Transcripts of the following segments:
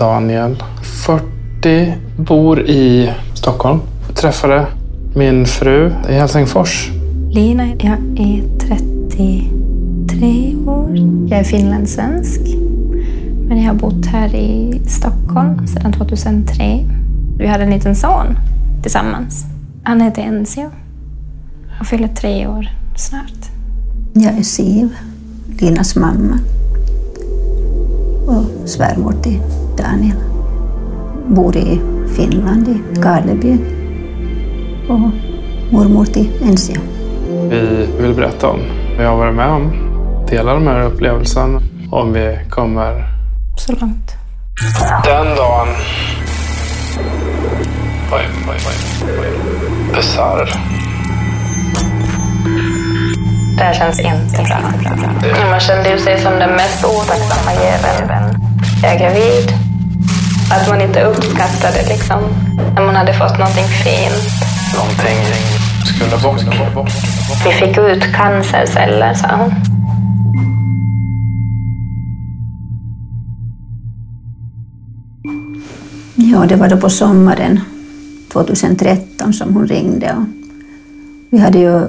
Daniel, 40, bor i Stockholm. Träffade min fru i Helsingfors. Lina, jag är 33 år. Jag är finlandssvensk. Men jag har bott här i Stockholm sedan 2003. Vi hade en liten son tillsammans. Han heter Enzio och fyller tre år snart. Jag är Siv, Linas mamma och svärmor till Daniel. Bor i Finland, i Karleby. Och mormor till Enzio. Vi vill berätta om vad jag har varit med om. Dela de här upplevelserna om vi kommer Så långt. Den dagen var, var, var, var bisarr. Det här känns inte bra. Man kände ju sig som den mest otacksamma jäveln. Jag är gravid. Att man inte uppskattade liksom, när man hade fått någonting fint. Någonting skulle bort. Vi fick ut cancerceller, sa hon. Ja, det var då på sommaren 2013 som hon ringde. Och vi hade ju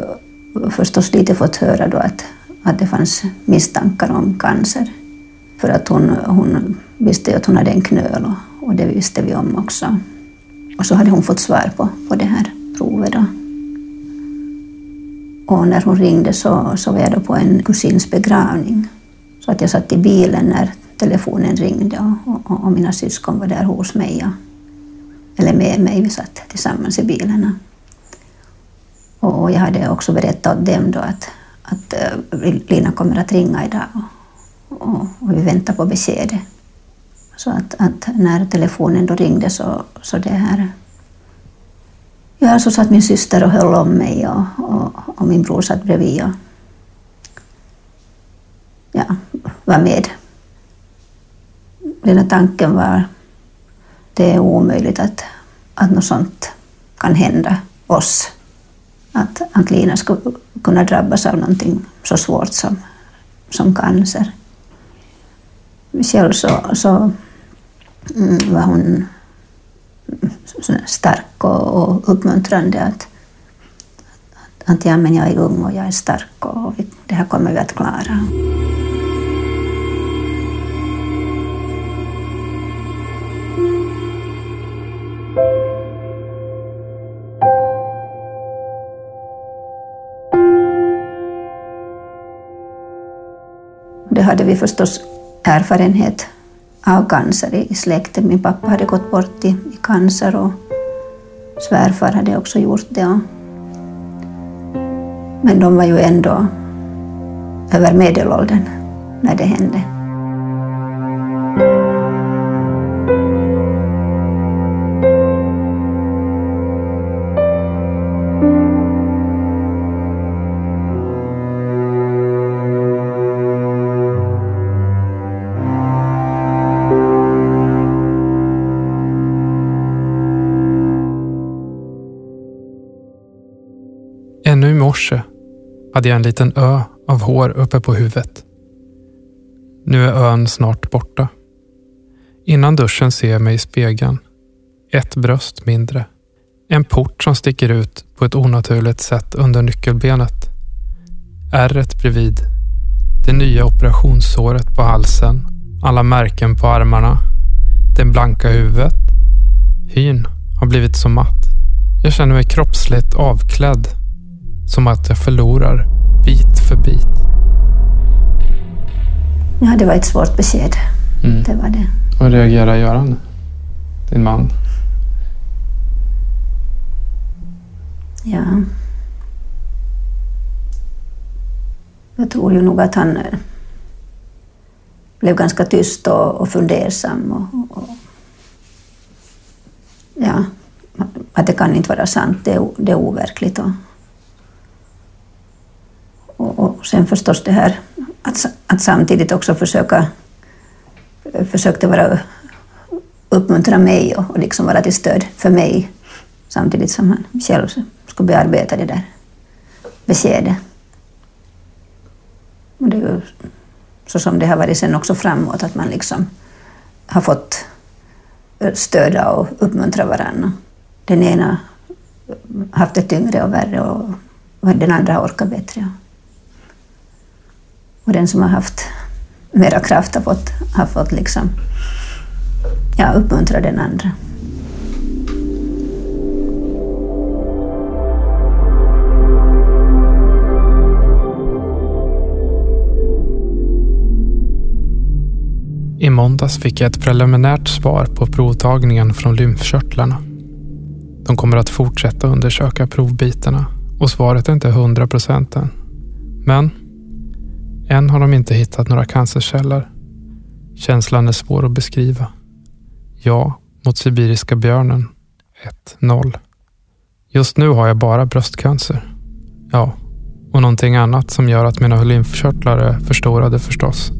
förstås lite fått höra då att, att det fanns misstankar om cancer. För att hon, hon visste ju att hon hade en knöl och, det visste vi om också. Och så hade hon fått svar på, på det här provet. Då. Och när hon ringde så, så var jag då på en kusins begravning. Så att jag satt i bilen när telefonen ringde och, och, och mina syskon var där hos mig. Och, eller med mig, vi satt tillsammans i bilen. Och jag hade också berättat åt dem då att, att uh, Lina kommer att ringa idag och, och, och vi väntar på beskedet. Så att, att, när telefonen då ringde så, så det här Ja, så satt min syster och höll om mig och, och, och min bror satt bredvid och ja, var med. Den här tanken var det är omöjligt att, att något sånt kan hända oss. Att, att Lina skulle kunna drabbas av någonting så svårt som, som cancer. Själv så, så Mm, var hon stark och, uppmuntrande att, att, att ja, men jag är ung och jag är stark och vi, det här kommer vi att klara. Det hade vi förstås erfarenhet av cancer i släkten. Min pappa hade gått bort i, i cancer och svärfar hade också gjort det. Men de var ju ändå över medelåldern när det hände. Hade jag en liten ö av hår uppe på huvudet. Nu är ön snart borta. Innan duschen ser jag mig i spegeln. Ett bröst mindre. En port som sticker ut på ett onaturligt sätt under nyckelbenet. Ärret bredvid. Det nya operationssåret på halsen. Alla märken på armarna. Det blanka huvudet. Hyn har blivit så matt. Jag känner mig kroppsligt avklädd som att jag förlorar bit för bit. Ja, det var ett svårt besked. Mm. Det var det. Hur reagerar Göran, din man? Ja. Jag tror ju nog att han eh, blev ganska tyst och, och fundersam. Och, och, ja, att det kan inte vara sant, det är, det är overkligt. Och, och, och sen förstås det här att, att samtidigt också försöka försökte vara uppmuntra mig och, och liksom vara till stöd för mig samtidigt som han själv skulle bearbeta det där beskedet. Och det är ju så som det har varit sen också framåt, att man liksom har fått eh, stödja och uppmuntra varandra. Den ena har haft det tyngre och värre och, och den andra har orkat bättre. Och den som har haft mera kraft har fått, har fått liksom, ja, uppmuntra den andra. I måndags fick jag ett preliminärt svar på provtagningen från lymfkörtlarna. De kommer att fortsätta undersöka provbitarna och svaret är inte 100 procent än. Men än har de inte hittat några cancerceller. Känslan är svår att beskriva. Ja mot sibiriska björnen 1-0. Just nu har jag bara bröstcancer. Ja, och någonting annat som gör att mina lymfkörtlar är förstorade förstås.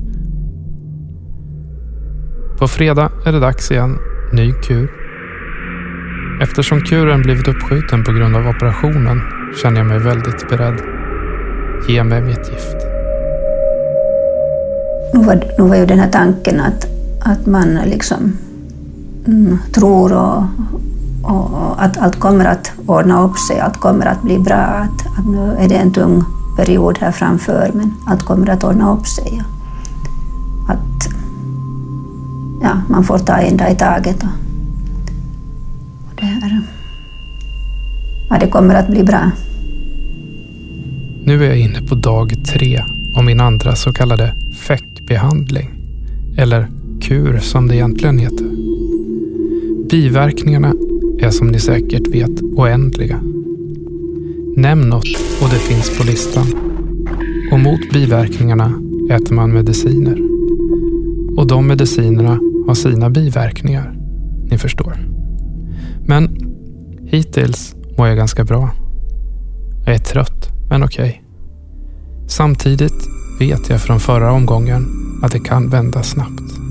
På fredag är det dags igen. Ny kur. Eftersom kuren blivit uppskjuten på grund av operationen känner jag mig väldigt beredd. Ge mig mitt gift. Nu var, nu var ju den här tanken att, att man liksom mm, tror och, och, att allt kommer att ordna upp sig, allt kommer att bli bra. Att, att nu är det en tung period här framför men allt kommer att ordna upp sig. Att ja, man får ta en dag i taget. Och, och det, här, ja, det kommer att bli bra. Nu är jag inne på dag tre av min andra så kallade behandling. Eller kur som det egentligen heter. Biverkningarna är som ni säkert vet oändliga. Nämn något och det finns på listan. Och mot biverkningarna äter man mediciner. Och de medicinerna har sina biverkningar. Ni förstår. Men hittills mår jag ganska bra. Jag är trött, men okej. Okay. Samtidigt vet jag från förra omgången att det kan vända snabbt.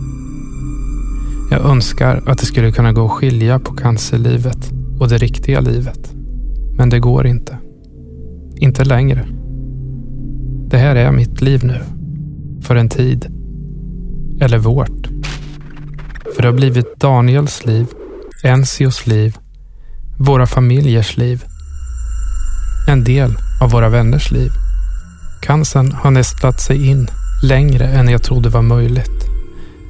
Jag önskar att det skulle kunna gå att skilja på cancerlivet och det riktiga livet. Men det går inte. Inte längre. Det här är mitt liv nu. För en tid. Eller vårt. För det har blivit Daniels liv, Enzios liv, våra familjers liv. En del av våra vänners liv. Cancern har nästlat sig in längre än jag trodde var möjligt.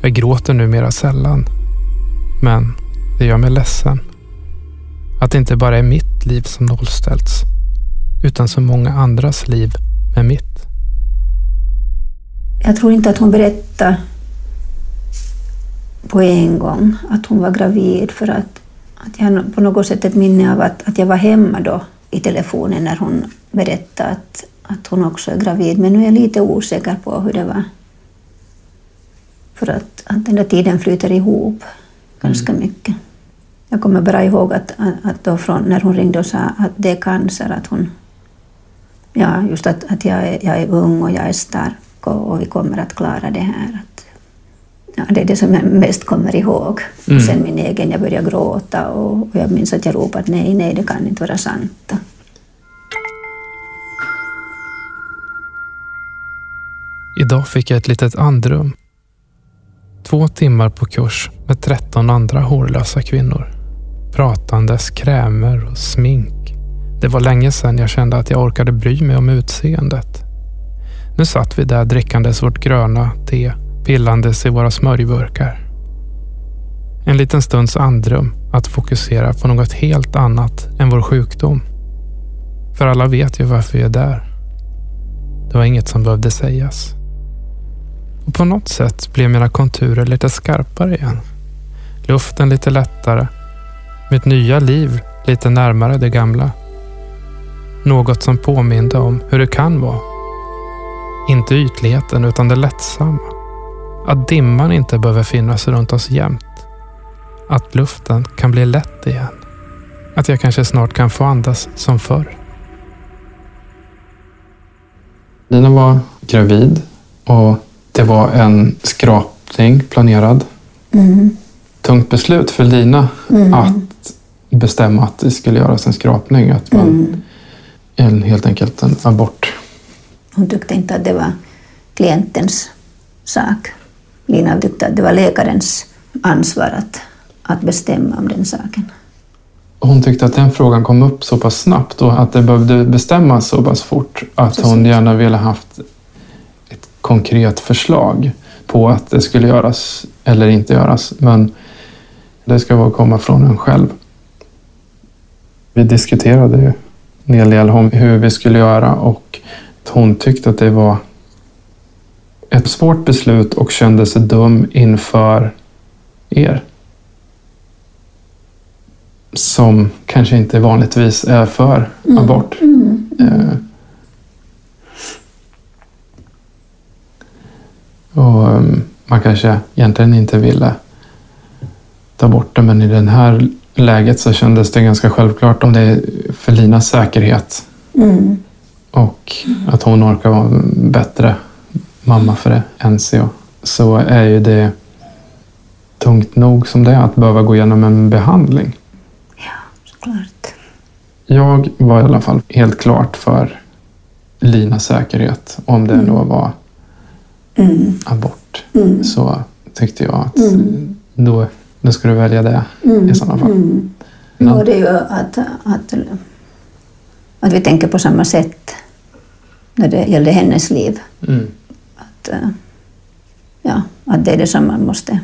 Jag gråter numera sällan. Men det gör mig ledsen. Att det inte bara är mitt liv som nollställts, utan så många andras liv med mitt. Jag tror inte att hon berättade på en gång att hon var gravid för att, att jag har på något sätt ett minne av att, att jag var hemma då i telefonen när hon berättade att, att hon också är gravid. Men nu är jag lite osäker på hur det var. För att, att den där tiden flyter ihop ganska mm. mycket. Jag kommer bara ihåg att, att då från när hon ringde och sa att det är cancer, att hon... Ja, just att, att jag, är, jag är ung och jag är stark och, och vi kommer att klara det här. Att, ja, det är det som jag mest kommer ihåg. Mm. Sen min egen, jag började gråta och, och jag minns att jag ropade nej, nej, det kan inte vara sant. Idag fick jag ett litet andrum. Två timmar på kurs med 13 andra hårlösa kvinnor. Pratandes krämer och smink. Det var länge sedan jag kände att jag orkade bry mig om utseendet. Nu satt vi där drickandes vårt gröna te, pillandes i våra smörjburkar. En liten stunds andrum att fokusera på något helt annat än vår sjukdom. För alla vet ju varför vi är där. Det var inget som behövde sägas. Och på något sätt blev mina konturer lite skarpare igen. Luften lite lättare. Mitt nya liv lite närmare det gamla. Något som påminde om hur det kan vara. Inte ytligheten utan det lättsamma. Att dimman inte behöver finnas runt oss jämt. Att luften kan bli lätt igen. Att jag kanske snart kan få andas som förr. Lina var gravid och det var en skrapning planerad. Mm. Tungt beslut för Lina mm. att bestämma att det skulle göras en skrapning. Att man, mm. en, helt enkelt en abort. Hon tyckte inte att det var klientens sak. Lina tyckte att det var läkarens ansvar att, att bestämma om den saken. Hon tyckte att den frågan kom upp så pass snabbt och att det behövde bestämmas så pass fort att Precis. hon gärna ville haft konkret förslag på att det skulle göras eller inte göras. Men det ska vara komma från en själv. Vi diskuterade ju en hel del om hur vi skulle göra och hon tyckte att det var ett svårt beslut och kände sig dum inför er. Som kanske inte vanligtvis är för abort. Eh, och um, man kanske egentligen inte ville ta bort det, men i det här läget så kändes det ganska självklart om det är för Linas säkerhet Mm. och att hon orkar vara bättre mamma för det än så, så är ju det tungt nog som det är att behöva gå igenom en behandling. Såklart. Jag var i alla fall helt klart för Linas säkerhet. Om det då var Mm. abort Mm. så tyckte jag att Mm. då, då ska du välja det i sådana fall. Mm. Ja. Och det är ju att, att, att vi tänker på samma sätt när det gäller hennes liv. Mm. Att, eh, ja, att det är det som man måste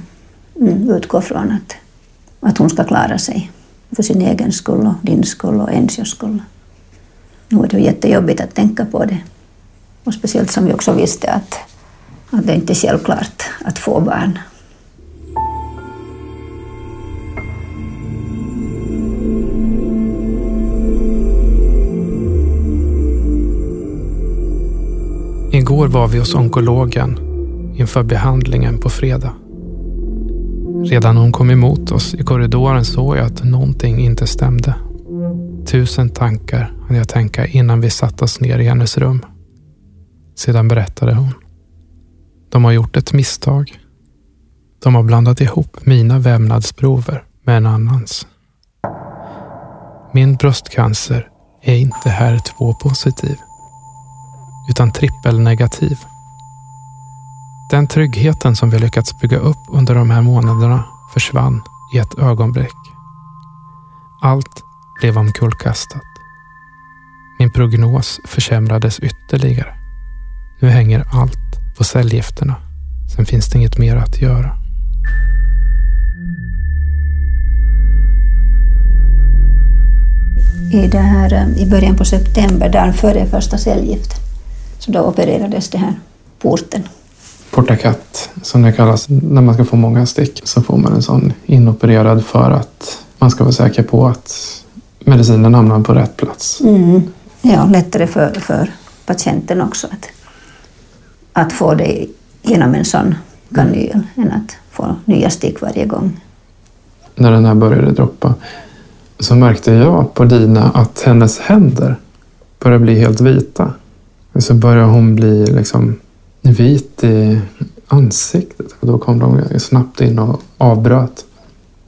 mm, utgå från. Att, att hon ska klara sig för sin egen skull och din skull och Ensios skull. Nu är det jättejobbigt att tänka på det. Och speciellt som vi också visste att, att det inte är självklart att få barn. Igår var vi hos onkologen inför behandlingen på fredag. Redan när hon kom emot oss i korridoren såg jag att någonting inte stämde. Tusen tankar hann jag tänka innan vi satte oss ner i hennes rum. Sedan berättade hon. De har gjort ett misstag. De har blandat ihop mina vävnadsprover med en annans. Min bröstcancer är inte här 2 positiv utan trippelnegativ. Den tryggheten som vi lyckats bygga upp under de här månaderna försvann i ett ögonblick. Allt blev omkullkastat. Min prognos försämrades ytterligare. Nu hänger allt på cellgifterna. Sen finns det inget mer att göra. I, det här, eh, I början på september, dagen före första cellgiften, så då opererades det här porten. Portakat, som det kallas. När man ska få många stick så får man en sån inopererad för att man ska vara säker på att medicinen hamnar på rätt plats. Mm. Ja, lättare för, för patienten också att, att få det genom en sån kanyl än att få nya stick varje gång. När den här började droppa så märkte jag på Dina att hennes händer började bli helt vita. Så började hon bli liksom vit i ansiktet. Och då kom de snabbt in och avbröt.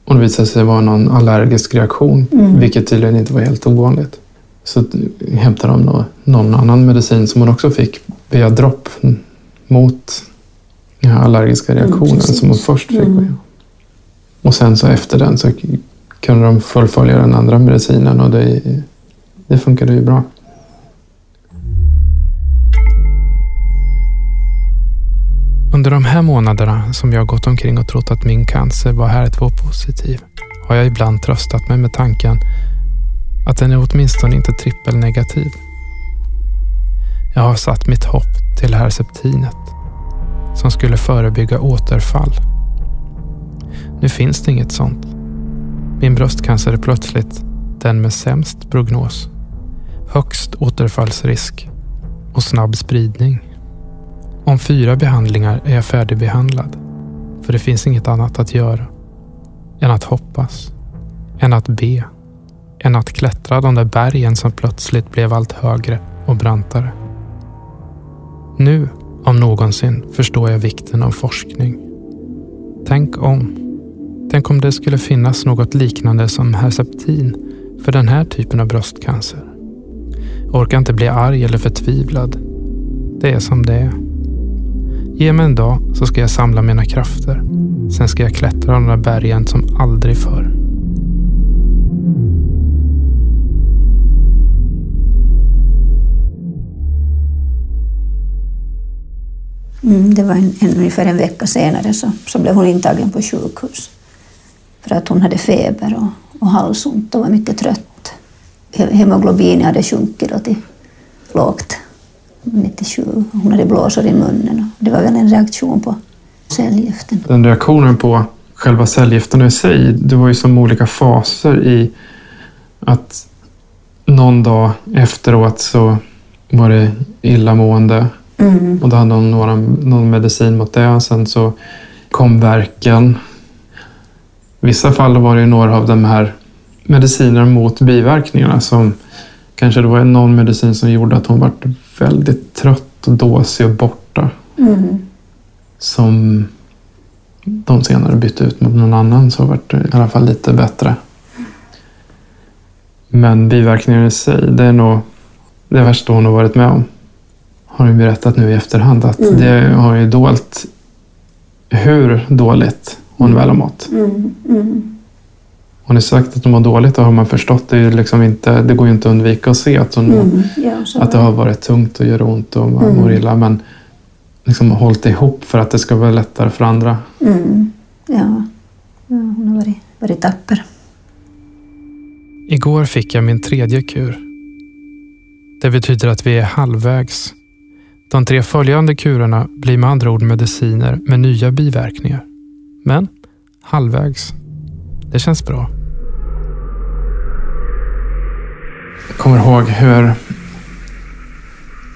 Och det visade sig vara någon allergisk reaktion, vilket tydligen inte var helt ovanligt. Så hämtade de någon annan medicin som hon också fick via dropp mot den här allergiska reaktionen precis. som hon först fick. igenom. Och sen så efter den så kunde de fullfölja den andra medicinen och det, det funkade ju bra. Under de här månaderna som jag gått omkring och trott att min cancer var HER2-positiv har jag ibland tröstat mig med tanken att den är åtminstone inte trippelnegativ. Jag har satt mitt hopp till Herceptinet som skulle förebygga återfall. Nu finns det inget sånt. Min bröstcancer är plötsligt den med sämst prognos, högst återfallsrisk och snabb spridning. Om fyra behandlingar är jag färdigbehandlad. För det finns inget annat att göra. Än att hoppas. Än att be. Än att klättra de där bergen som plötsligt blev allt högre och brantare. Nu, någonsin, förstår jag vikten av forskning. Tänk om. Tänk om det skulle finnas något liknande som Herceptin för den här typen av bröstcancer. Jag orkar inte bli arg eller förtvivlad. Det är som det är. Ge mig en dag så ska jag samla mina krafter. Sen ska jag klättra de där bergen som aldrig förr. Mm, det var en, en, ungefär en vecka senare så, så blev hon intagen på sjukhus. För att hon hade feber och, och halsont och var mycket trött. Hemoglobinet hade sjunkit då till lågt, 97. Hon hade blåsor i munnen. Och det var väl en reaktion på cellgiften. Den reaktionen på själva cellgifterna i sig, det var ju som olika faser i att någon dag efteråt så var det illamående mm. och då hade hon några, någon medicin mot det. Sen så kom verken. I vissa fall var det några av de här medicinerna mot biverkningarna som kanske det var någon medicin som gjorde att hon var väldigt trött och dåsig och borta. Mm. Som de senare bytte ut mot någon annan så var det i alla fall lite bättre. Men biverkningar i sig, det är nog det värsta hon har varit med om. Har hon berättat nu i efterhand att mm. det har ju dolt hur dåligt hon väl har mått. Mm. Mm. Hon har sagt att hon mår dåligt och har man förstått det. liksom inte, det går ju inte att undvika att se att, hon, mm. ja, att det har varit tungt och gör ont och man mm. mår illa. Men liksom hållit ihop för att det ska vara lättare för andra. Mm. Ja. ja, hon har varit, varit tapper. Igår fick jag min tredje kur. Det betyder att vi är halvvägs. De tre följande kurerna blir med andra ord mediciner med nya biverkningar. Men halvvägs. Det känns bra. Jag kommer ihåg hur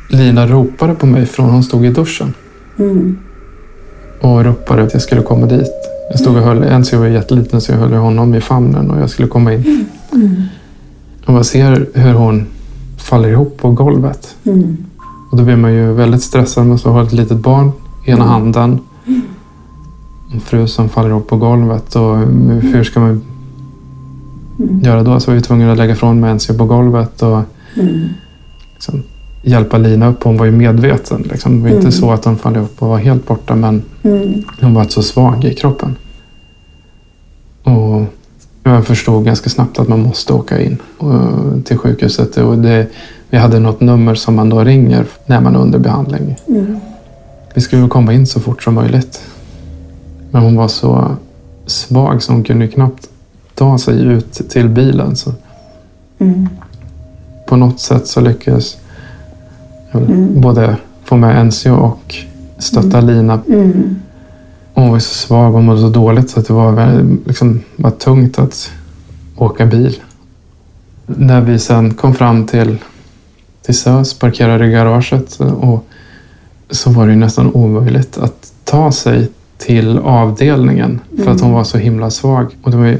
Lina ropade på mig från hon stod i duschen. Mm. Och ropade att jag skulle komma dit. Jag stod och höll, en så jag var jätteliten så jag höll honom i famnen och jag skulle komma in. Mm. Och man ser hur hon faller ihop på golvet. Mm. Och då blir man ju väldigt stressad. Man har ett litet barn i ena mm. handen. En fru som faller ihop på golvet. Och hur ska man mm. göra då? Så var vi tvungna att lägga ifrån mig en på golvet. Och mm. liksom, hjälpa Lina upp. Hon var ju medveten. Liksom. Det var inte mm. så att hon föll ihop och var helt borta men mm. hon var så svag i kroppen. Och jag förstod ganska snabbt att man måste åka in till sjukhuset. Och det, vi hade något nummer som man då ringer när man är under behandling. Mm. Vi skulle komma in så fort som möjligt. Men hon var så svag så hon kunde knappt ta sig ut till bilen. Så mm. På något sätt så lyckades Mm. Både få med NCO och stötta mm. Lina. Mm. Hon var så svag och mådde så dåligt så att det var, liksom, var tungt att åka bil. När vi sen kom fram till, till SÖS, parkerade i garaget och så var det nästan omöjligt att ta sig till avdelningen för att hon mm. var så himla svag. Och det var ju,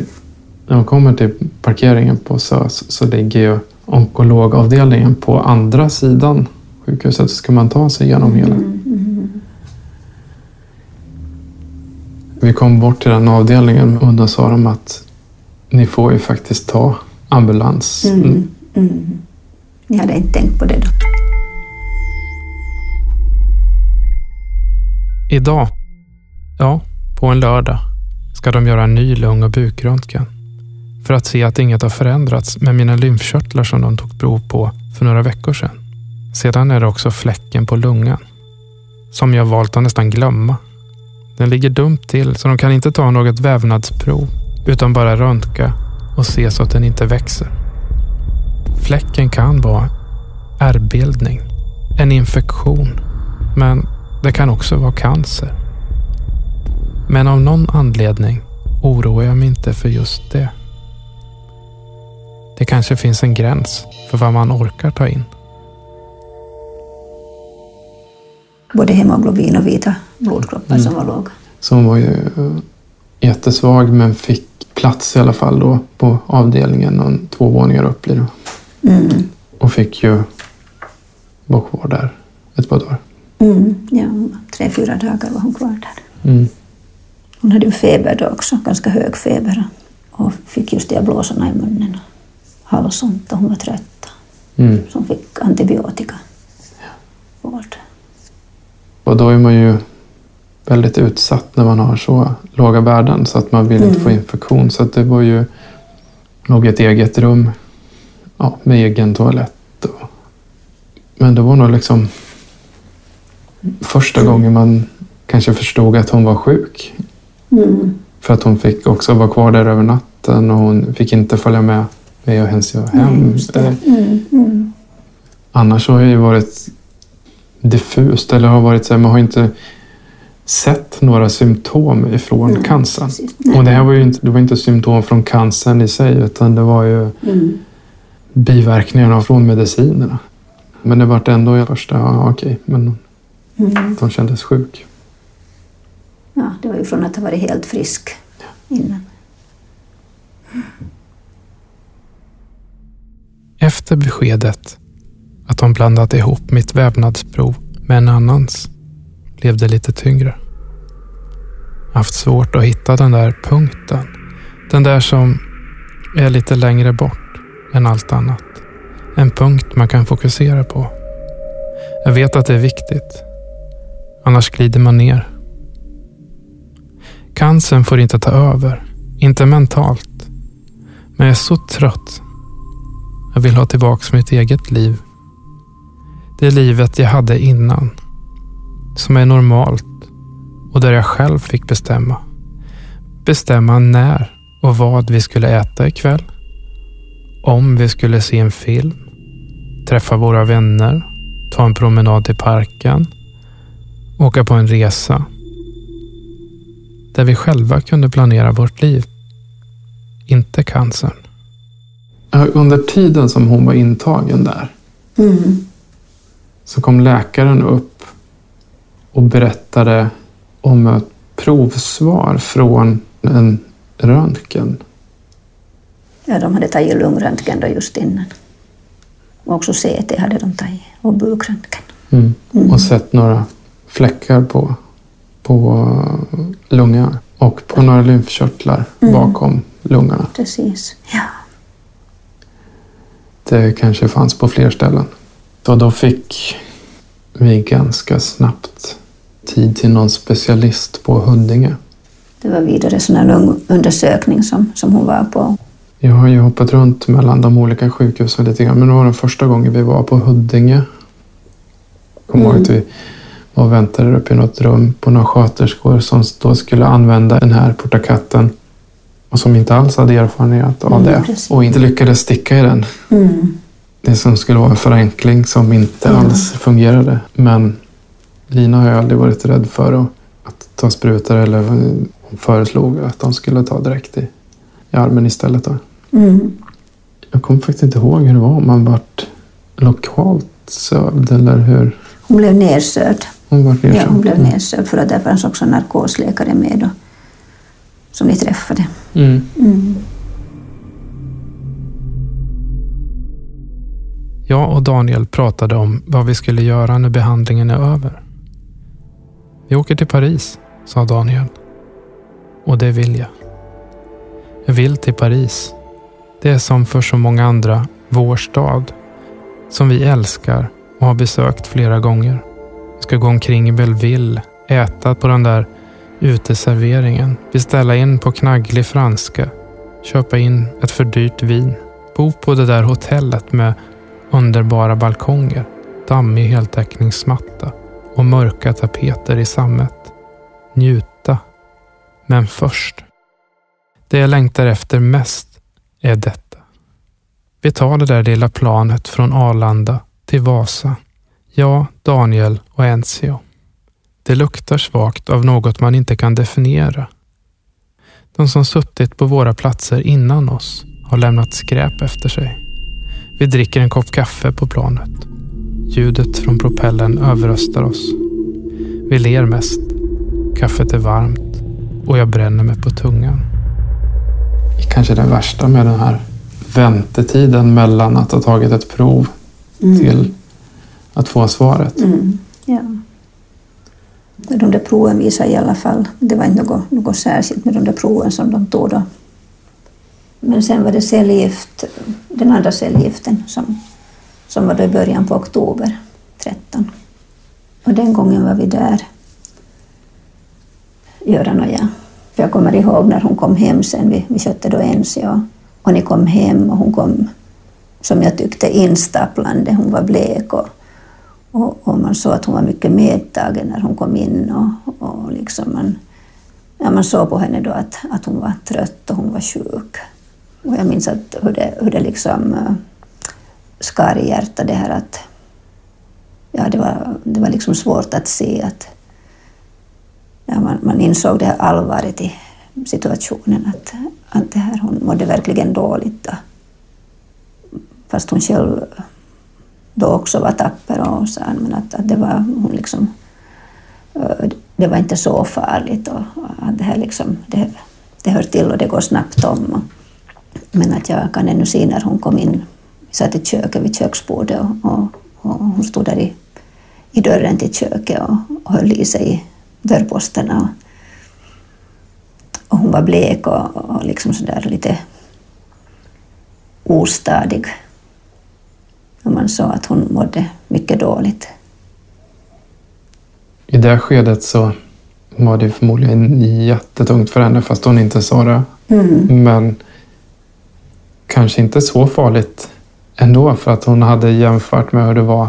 när man kommer till parkeringen på SÖS så ligger ju onkologavdelningen på andra sidan sjukhuset så ska man ta sig igenom hela. Mm, mm. Vi kom bort till den avdelningen och då sa de att ni får ju faktiskt ta ambulans. Mm, mm. Jag hade inte tänkt på det då. Idag, ja, på en lördag, ska de göra en ny lung och bukröntgen för att se att inget har förändrats med mina lymfkörtlar som de tog prov på för några veckor sedan. Sedan är det också fläcken på lungan. Som jag valt att nästan glömma. Den ligger dumt till så de kan inte ta något vävnadsprov utan bara röntga och se så att den inte växer. Fläcken kan vara ärrbildning, en infektion, men det kan också vara cancer. Men av någon anledning oroar jag mig inte för just det. Det kanske finns en gräns för vad man orkar ta in. både hemoglobin och vita blodkroppar mm. som var låga. Så hon var ju eh, jättesvag men fick plats i alla fall då på avdelningen och två våningar upp blir det. Mm. Och fick ju vara kvar där ett par dagar. Mm, ja, tre, fyra dagar var hon kvar där. Mm. Hon hade ju feber då också, ganska hög feber. Och fick just de här blåsorna i munnen. Halsont och hon var trött. Mm. Så hon fick antibiotika. Vård. Och då är man ju väldigt utsatt när man har så låga värden så att man vill inte få infektion. Så att det var ju nog ett eget rum ja, med egen toalett. Och, men det var nog liksom första gången man kanske förstod att hon var sjuk. Mm. För att hon fick också vara kvar där över natten och hon fick inte följa med mig och Hensio hem. det. Mm. Mm. Annars har det ju varit diffust eller har varit så här, man har inte sett några symptom ifrån Nej, cancern. precis. Och det här var ju inte, det var inte symptom från cancern i sig utan det var ju Mm. biverkningarna från medicinerna. Men det vart ändå i första, ja okej, men Mm. de kändes sjuk. Ja, det var ju från att ha varit helt frisk innan. Efter beskedet att de blandat ihop mitt vävnadsprov med en annans blev det lite tyngre. Haft svårt att hitta den där punkten. Den där som är lite längre bort än allt annat. En punkt man kan fokusera på. Jag vet att det är viktigt. Annars glider man ner. Cancern får inte ta över. Inte mentalt. Men jag är så trött jag vill ha tillbaka mitt eget liv. Det livet jag hade innan. Som är normalt och där jag själv fick bestämma. Bestämma när och vad vi skulle äta ikväll. Om vi skulle se en film. Träffa våra vänner. Ta en promenad till parken. Åka på en resa. Där vi själva kunde planera vårt liv. Inte cancern. Under tiden som hon var intagen där Mm. så kom läkaren upp och berättade om ett provsvar från en röntgen. Ja, de hade tagit lungröntgen då just innan. Och också CT hade de tagit och bukröntgen. Mm. Och sett några fläckar på, på lungan och på några lymfkörtlar bakom lungorna. Precis. Ja. Det kanske fanns på fler ställen. Så då fick vi ganska snabbt tid till någon specialist på Huddinge. Det var vidare sån här lungundersökning som, som hon var på. Jag har ju hoppat runt mellan de olika sjukhusen lite grann, men det var den första gången vi var på Huddinge. Kommer ihåg att vi var och väntade uppe i något rum på några sköterskor som då skulle använda den här portakatten och som inte alls hade erfarenhet av Mm, det precis. och inte lyckades sticka i den. Mm. Det som skulle vara en förenkling som inte Mm. alls fungerade. Men Lina har ju aldrig varit rädd för att, att ta sprutor eller hon föreslog att de skulle ta direkt i, i armen istället. Då. Mm. Jag kommer faktiskt inte ihåg hur det var, om man vart lokalt sövd eller hur. Hon blev nedsövd. Hon vart Ja, hon blev nedsövd för att där fanns också en narkosläkare med då, som ni träffade. Mm. Mm. Jag och Daniel pratade om vad vi skulle göra när behandlingen är över. Vi åker till Paris, sa Daniel. Och det vill jag. Jag vill till Paris. Det är som för så många andra vår stad. Som vi älskar och har besökt flera gånger. Vi ska gå omkring i Belleville, äta på den där uteserveringen, beställa in på knagglig franska, köpa in ett för dyrt vin, bo på det där hotellet med underbara balkonger, dammig heltäckningsmatta och mörka tapeter i sammet. Njuta. Men först. Det jag längtar efter mest är detta. Vi tar det där lilla planet från Arlanda till Vasa. Jag, Daniel och Enzio. Det luktar svagt av något man inte kan definiera. De som suttit på våra platser innan oss har lämnat skräp efter sig. Vi dricker en kopp kaffe på planet. Ljudet från propellen överröstar oss. Vi ler mest. Kaffet är varmt och jag bränner mig på tungan. Kanske det värsta med den här väntetiden mellan att ha tagit ett prov till att få svaret. Mm. Ja. De där proven visar i alla fall, det var inte något, något särskilt med de där proven som de tog då. Men sen var det cellgift, den andra cellgiften som, som var då i början på oktober 13. Och den gången var vi där Göran och jag. För jag kommer ihåg när hon kom hem sen, vi, vi köpte då ens och, och ni kom hem och hon kom, som jag tyckte, instapplande. Hon var blek och, och, och man såg att hon var mycket medtagen när hon kom in och, och liksom man, ja, man såg på henne då att, att hon var trött och hon var sjuk. Och jag minns att hur det, hur det liksom uh, skar i hjärtat det här att ja, det, var, det var liksom svårt att se att ja, man, man insåg det här allvaret i situationen, att, att det här, hon mådde verkligen dåligt. Då. Fast hon själv då också var tapper och sa men att, att det var hon liksom det var inte så farligt och att det här liksom, det, det hör till och det går snabbt om. Men att jag kan ännu se när hon kom in, satt i köket vid köksbordet och, och, och hon stod där i, i dörren till köket och, och höll i sig dörrposterna. Och hon var blek och, och liksom sådär lite ostadig. Och man såg att hon mådde mycket dåligt. I det skedet så var det förmodligen jättetungt för henne fast hon inte sa det. Mm. Men kanske inte så farligt ändå för att hon hade jämfört med hur det var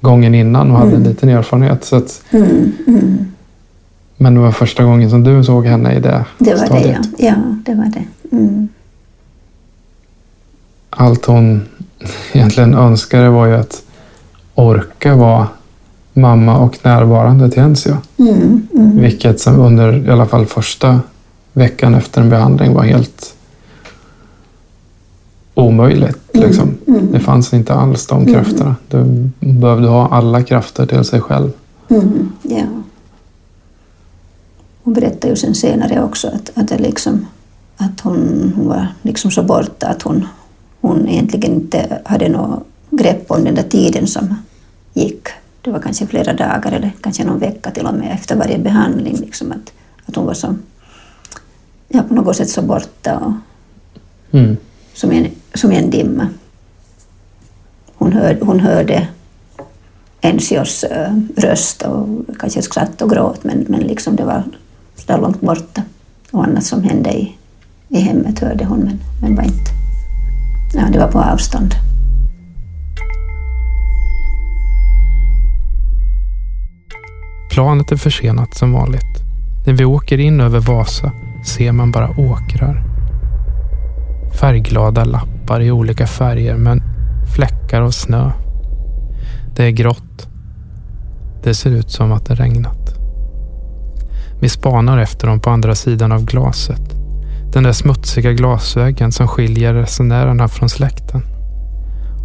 gången innan och hade mm. en liten erfarenhet. Så att, mm. Mm. Men det var första gången som du såg henne i det Det var stadiet. det, ja. ja det var det. Mm. Allt hon egentligen önskade var ju att orka vara mamma och närvarande till Enzio. Mm, mm. Vilket som under i alla fall första veckan efter en behandling var helt omöjligt. Mm, liksom. Mm. Det fanns inte alls de mm. krafterna. Du behövde ha alla krafter till sig själv. Mm, ja. Hon berättade ju sen senare också att, att, liksom, att hon, hon var liksom så borta att hon, hon egentligen inte hade något grepp om den där tiden som gick. Det var kanske flera dagar eller kanske någon vecka till och med efter varje behandling. Liksom att, att hon var så, ja, på något sätt så borta och mm som, en, som en dimma. Hon, hör, hon hörde ensios eh, röst och kanske skratt och gråt men, men liksom det var så långt borta. Och annat som hände i, i hemmet hörde hon men, men var inte... Ja, det var på avstånd. Planet är försenat som vanligt. När vi åker in över Vasa ser man bara åkrar. Färgglada lappar i olika färger men fläckar av snö. Det är grått. Det ser ut som att det regnat. Vi spanar efter dem på andra sidan av glaset. Den där smutsiga glasväggen som skiljer resenärerna från släkten.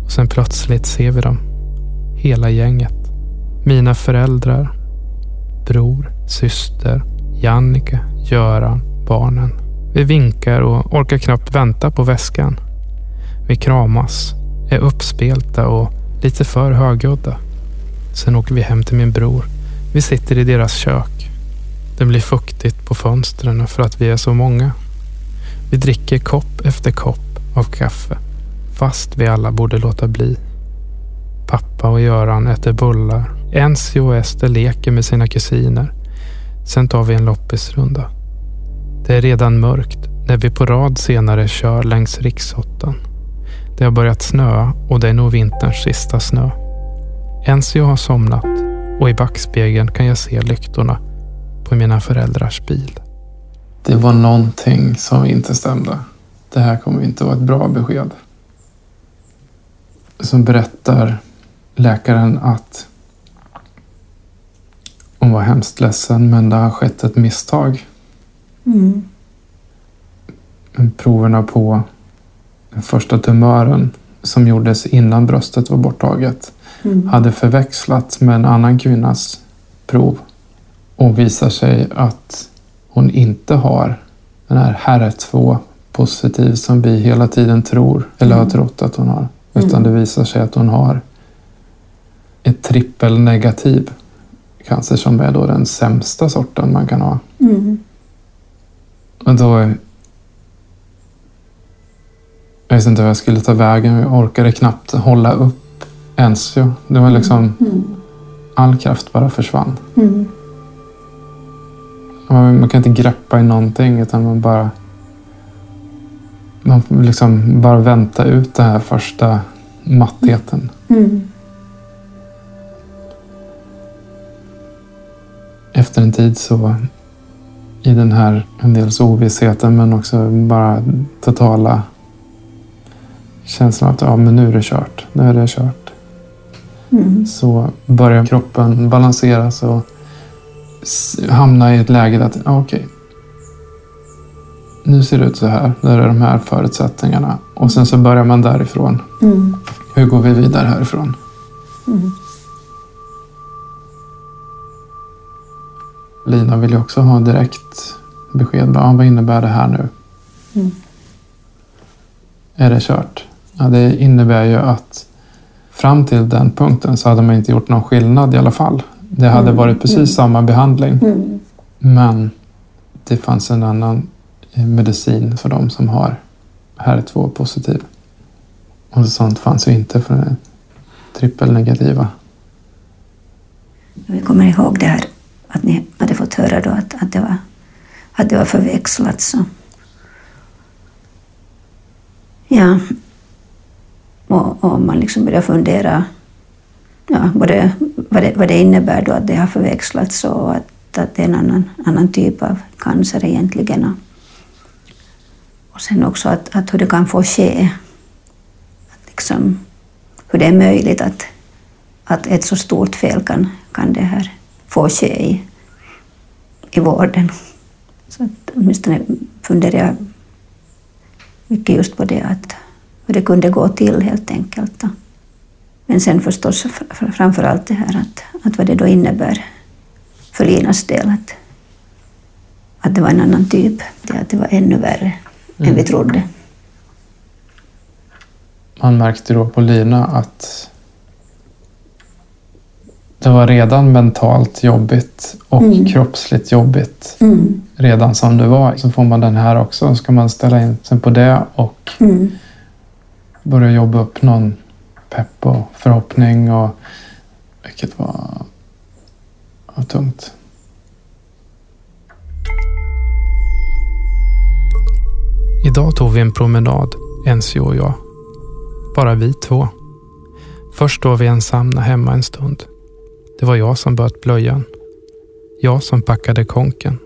Och sen plötsligt ser vi dem. Hela gänget. Mina föräldrar, bror, syster, Jannike, Göran, barnen. Vi vinkar och orkar knappt vänta på väskan. Vi kramas, är uppspelta och lite för högljudda. Sen åker vi hem till min bror. Vi sitter i deras kök. Det blir fuktigt på fönstren för att vi är så många. Vi dricker kopp efter kopp av kaffe, fast vi alla borde låta bli. Pappa och Göran äter bullar Ensi och Ester leker med sina kusiner. Sen tar vi en loppisrunda. Det är redan mörkt när vi på rad senare kör längs riksåttan. Det har börjat snöa och det är nog vinterns sista snö. Enzio har somnat och i backspegeln kan jag se lyktorna på mina föräldrars bil. Det var någonting som inte stämde. Det här kommer inte vara ett bra besked. Så berättar läkaren att hon var hemskt ledsen men det har skett ett misstag. Mm. Proverna på den första tumören som gjordes innan bröstet var borttaget mm. hade förväxlats med en annan kvinnas prov och visar sig att hon inte har den här HER2 positiv som vi hela tiden tror eller mm. har trott att hon har. Utan mm. det visar sig att hon har ett trippelnegativ cancer som är då den sämsta sorten man kan ha. Mm. Och då... Jag visste inte hur jag skulle ta vägen. Jag orkade knappt hålla upp Enzio. Det var liksom... Mm. All kraft bara försvann. Mm. Man, man kan inte greppa i någonting utan man bara man liksom bara vänta ut den här första mattheten. Mm. Efter en tid så i den här en dels ovissheten men också bara totala känslan att ja, men nu är det kört. Nu är det kört. Mm. Så börjar kroppen balanseras och hamna i ett läge att ja, okej. Nu ser det ut så här. Nu är de här förutsättningarna. Och sen så börjar man därifrån. Mm. Hur går vi vidare härifrån? Mm. Lina vill ju också ha direkt besked. Bara, ja, vad innebär det här nu? Mm. Är det kört? Ja, det innebär ju att fram till den punkten så hade man inte gjort någon skillnad i alla fall. Det hade Mm. varit precis Mm. samma behandling. Mm. Men det fanns en annan eh, medicin för de som har HER2 positiv. Och sånt fanns ju inte för den trippelnegativa. Vi kommer ihåg det här att ni hade fått höra då att, att, det, var, att det var förväxlat. Så. Ja. Och, och man liksom börjar fundera ja, både vad, det, vad det innebär då att det har förväxlats och att, att det är en annan, annan typ av cancer egentligen. Och, och sen också att, att hur det kan få ske. Att liksom, hur det är möjligt att, att ett så stort fel kan, kan det här få ske i, i vården. Så att åtminstone funderar jag mycket just på det, att hur det kunde gå till helt enkelt. Men sen förstås fr- framför allt det här att, att vad det då innebär för Linas del, att, att det var en annan typ, det att det var ännu värre än vi trodde. Man märkte då på Lina att det var redan mentalt jobbigt och Mm. kroppsligt jobbigt. Mm. Redan som det var. Så får man den här också. Så ska man ställa in sig på det och Mm. börja jobba upp någon pepp och förhoppning. Och, vilket var, var tungt. Idag tog vi en promenad, Ensio och jag. Bara vi två. Först står vi ensamma hemma en stund. Det var jag som böt blöjan. Jag som packade konken.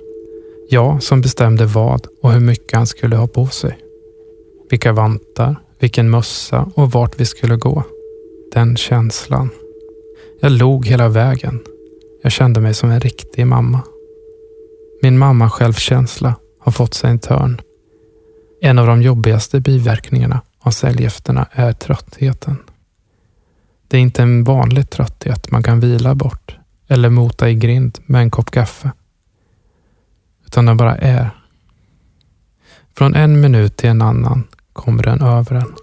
Jag som bestämde vad och hur mycket han skulle ha på sig. Vilka vantar, vilken mössa och vart vi skulle gå. Den känslan. Jag log hela vägen. Jag kände mig som en riktig mamma. Min mamma självkänsla har fått sig en törn. En av de jobbigaste biverkningarna av cellgifterna är tröttheten. Det är inte en vanlig trötthet man kan vila bort eller mota i grind med en kopp kaffe. Utan den bara är. Från en minut till en annan kommer den över en.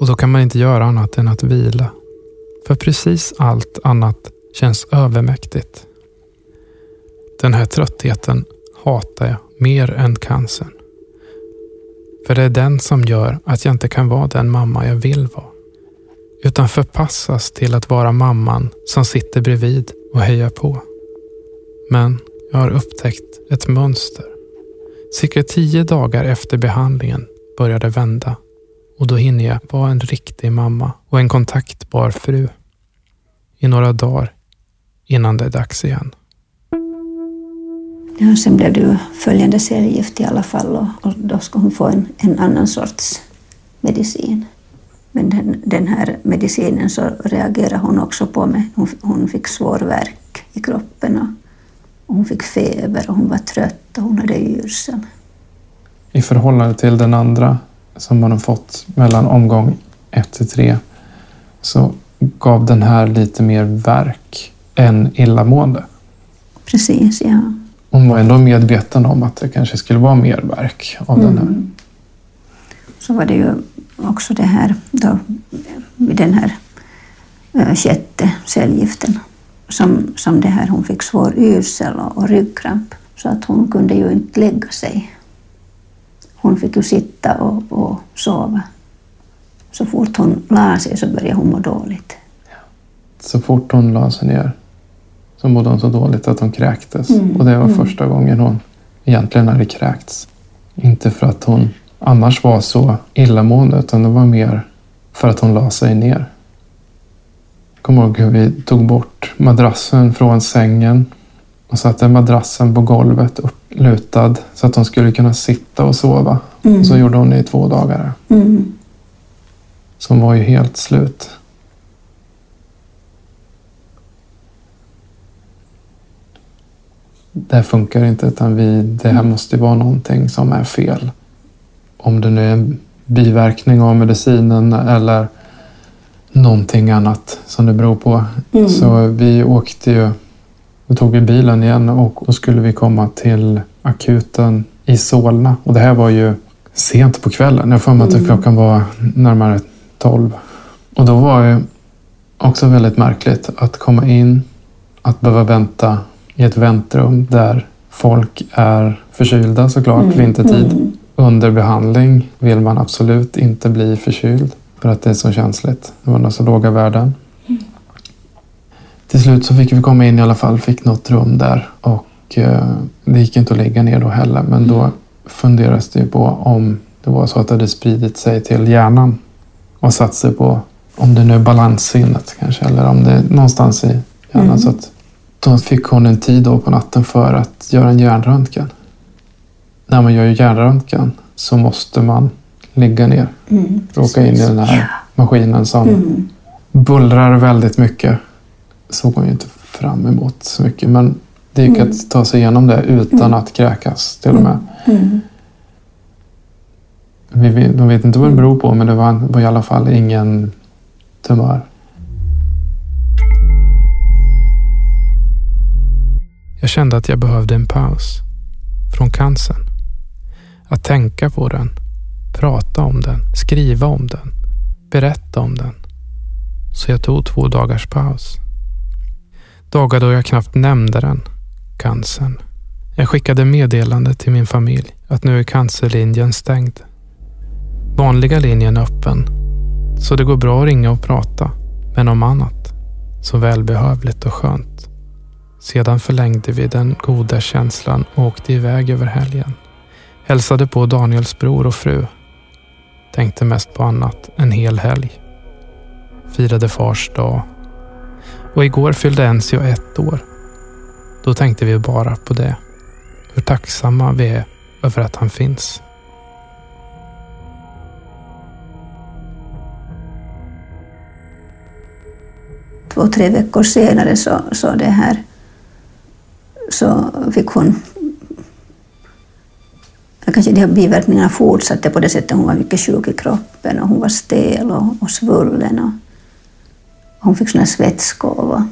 Och då kan man inte göra annat än att vila. För precis allt annat känns övermäktigt. Den här tröttheten hatar jag mer än cancern. För det är den som gör att jag inte kan vara den mamma jag vill vara. Utan förpassas till att vara mamman som sitter bredvid och hejar på. Men jag har upptäckt ett mönster. Cirka tio dagar efter behandlingen börjar det vända och då hinner jag vara en riktig mamma och en kontaktbar fru. I några dagar innan det är dags igen. Ja, sen blev det ju följande cellgift i alla fall och, och då ska hon få en, en annan sorts medicin. Men den, den här medicinen så reagerar hon också på med. Hon, hon fick svår värk i kroppen och, hon fick feber och hon var trött och hon hade yrsel. I förhållande till den andra som man har fått mellan omgång ett till tre så gav den här lite mer värk än illamående. Precis, ja. Hon var ändå medveten om att det kanske skulle vara mer värk av den här. Mm. Så var det ju också det här då, den här äh, sjätte cellgiften som, som det här, hon fick svår yrsel och, och ryggkramp så att hon kunde ju inte lägga sig. Hon fick ju sitta och, och sova. Så fort hon la sig så började hon må dåligt. Så fort hon la sig ner så mådde hon så dåligt att hon kräktes. Och det var första gången hon egentligen hade kräkts. Inte för att hon annars var så illamående utan det var mer för att hon la sig ner. Jag kommer ihåg hur vi tog bort madrassen från sängen och satte madrassen på golvet upplutad så att hon skulle kunna sitta och sova. Och så gjorde hon det i två dagar. Mm. Så hon var ju helt slut. Det här funkar inte utan vi, det här måste vara någonting som är fel. Om det nu är en biverkning av medicinen eller någonting annat som det beror på. Så vi åkte ju, då tog vi bilen igen och då skulle vi komma till akuten i Solna. Och det här var ju sent på kvällen. Jag får mig att klockan var närmare tolv. Och då var det också väldigt märkligt att komma in, att behöva vänta i ett väntrum där folk är förkylda såklart vintertid. Under behandling vill man absolut inte bli förkyld för att det är så känsligt. Det var så låga värden. Till slut så fick vi komma in i alla fall, fick något rum där och eh, det gick inte att lägga ner då heller. Men då funderades det ju på om det var så att det hade spridit sig till hjärnan och satt sig på, om det nu är balanssinnet kanske, eller om det är någonstans i hjärnan. Så att då fick hon en tid då på natten för att göra en hjärnröntgen. När man gör hjärnröntgen så måste man ligga ner. Mm. Råka in i den här maskinen som Mm. bullrar väldigt mycket. Såg hon ju inte fram emot så mycket. Men det gick att ta sig igenom det utan att kräkas till och med. Mm. Vi, vet- de vet inte vad det beror på men det var, var i alla fall ingen tumör. Jag kände att jag behövde en paus från cancern. Att tänka på den, prata om den, skriva om den, berätta om den. Så jag tog två dagars paus. Dagar då jag knappt nämnde den, cancern. Jag skickade meddelande till min familj att nu är cancerlinjen stängd. Vanliga linjen är öppen, så det går bra att ringa och prata, men om annat. Så välbehövligt och skönt. Sedan förlängde vi den goda känslan och åkte iväg över helgen. Hälsade på Daniels bror och fru. Tänkte mest på annat en hel helg. Firade fars dag. Och igår fyllde Enzio ett år. Då tänkte vi bara på det. Hur tacksamma vi är över att han finns. Två, tre veckor senare så, så det här så fick hon kanske de här biverkningarna fortsatte på det sättet. Hon var mycket sjuk i kroppen och hon var stel och, och svullen. Och, hon fick såna här svettskov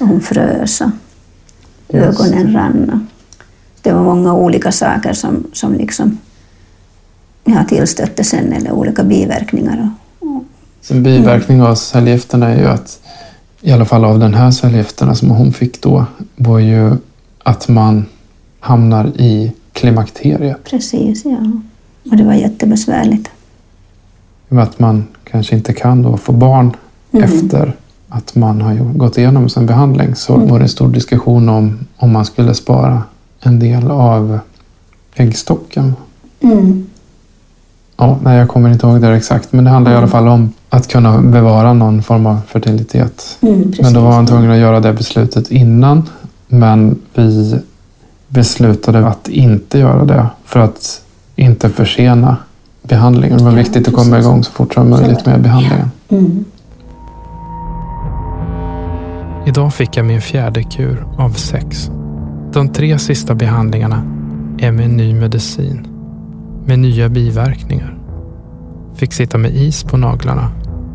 och hon frös. och Ögonen rann. och Det var många olika saker som, som liksom ja, tillstötte sen, eller olika biverkningar. Och, och, Så En biverkning av cellgifterna är ju att, i alla fall av den här cellgifterna som hon fick då, var ju att man hamnar i klimakteriet. precis, ja. Och det var jättebesvärligt. Att man kanske inte kan då få barn efter att man har gått igenom sin behandling så var det en stor diskussion om om man skulle spara en del av äggstocken. Mm. Ja, nej, jag kommer inte ihåg det exakt, men det handlar i alla fall om att kunna bevara någon form av fertilitet. Mm. Men då var han tvungen att göra det beslutet innan. Men vi beslutade att inte göra det för att inte försena behandlingen. Det var Ja, viktigt att komma igång så fort som möjligt med behandlingen. Mm. Idag fick jag min fjärde kur av sex. De tre sista behandlingarna är med ny medicin. Med nya biverkningar. Fick sitta med is på naglarna.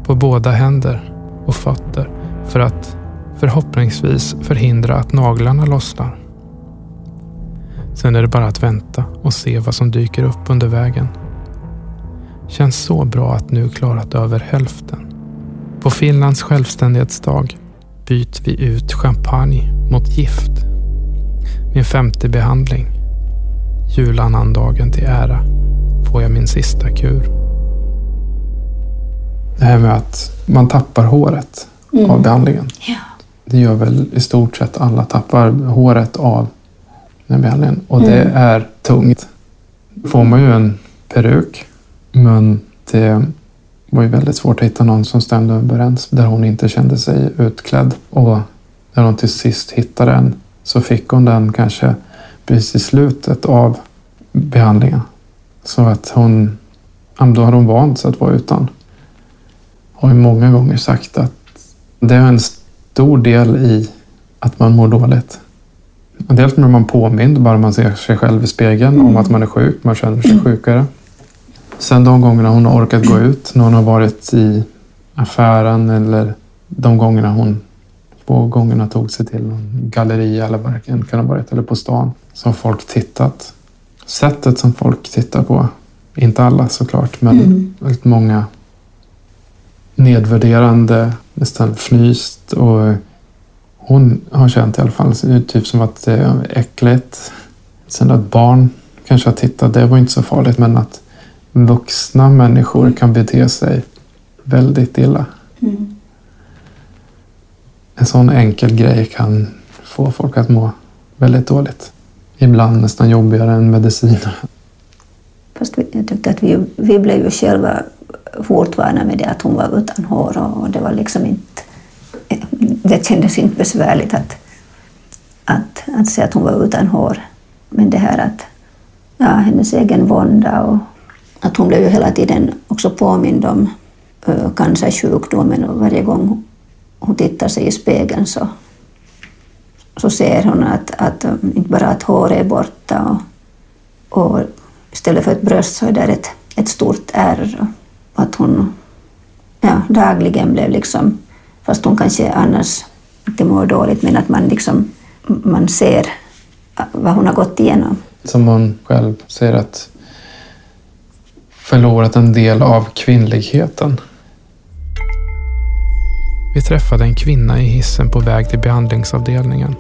På båda händer och fötter. För att förhoppningsvis förhindra att naglarna lossnar. Sen är det bara att vänta och se vad som dyker upp under vägen. Känns så bra att nu klarat över hälften. På Finlands självständighetsdag byter vi ut champagne mot gift. Min femte behandling. Julannandagen till ära får jag min sista kur. Det här med att man tappar håret av behandlingen. Ja. det gör väl i stort sett alla, tappar håret av den behandlingen. Och det Mm. är tungt. får man ju en peruk, men det var ju väldigt svårt att hitta någon som stämde överens där hon inte kände sig utklädd. Och när hon till sist hittade en så fick hon den kanske precis i slutet av behandlingen. Så att hon, då har hon vant sig att vara utan. Har ju många gånger sagt att det är en stor del i att man mår dåligt. Dels blir man påmind bara man ser sig själv i spegeln om att man är sjuk. Man känner sig sjukare. Sen de gångerna hon har orkat gå ut, när hon har varit i affären eller de gångerna hon två gångerna tog sig till någon galleri eller vad det kan ha varit, eller på stan, så har folk tittat. Sättet som folk tittar på, inte alla såklart, men Mm. väldigt många nedvärderande, nästan fnyst och hon har känt i alla fall så det är typ som att det är äckligt. Sen att barn kanske har tittat, det var inte så farligt, men att vuxna människor kan bete sig väldigt illa. Mm. En sån enkel grej kan få folk att må väldigt dåligt. Ibland nästan jobbigare än mediciner. Fast vi, jag tyckte att vi, vi blev ju själva fortvana med det att hon var utan hår och det var liksom inte... Det kändes inte besvärligt att, att, att se att hon var utan hår. Men det här att ja, hennes egen vånda och att hon blev ju hela tiden också påmind om uh, cancersjukdomen och varje gång hon tittar sig i spegeln så, så ser hon att, att um, inte bara att håret är borta och, och istället för ett bröst så är där ett, ett stort ärr. Att hon ja, dagligen blev liksom, fast hon kanske annars inte mår dåligt, men att man liksom man ser vad hon har gått igenom. Som hon själv säger att förlorat en del av kvinnligheten. Vi träffade en kvinna i hissen på väg till behandlingsavdelningen.